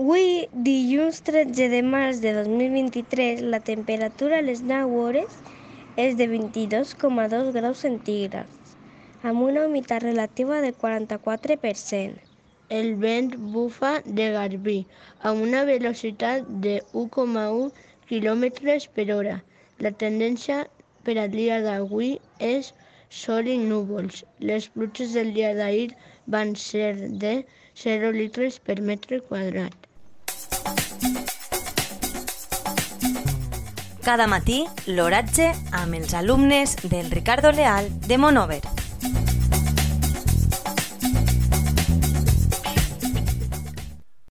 Avui, dilluns 13 de març de 2023, la temperatura a les 9 hores és de 22,2 graus centígrads, amb una humitat relativa de 44%. El vent bufa de garbí amb una velocitat de 1,1 km per hora. La tendència per al dia d'avui és sol i núvols. Les pluges del dia d'ahir van ser de 0 litres per metre quadrat. Cada matí, l'oratge amb els alumnes del Ricardo Leal de Monover.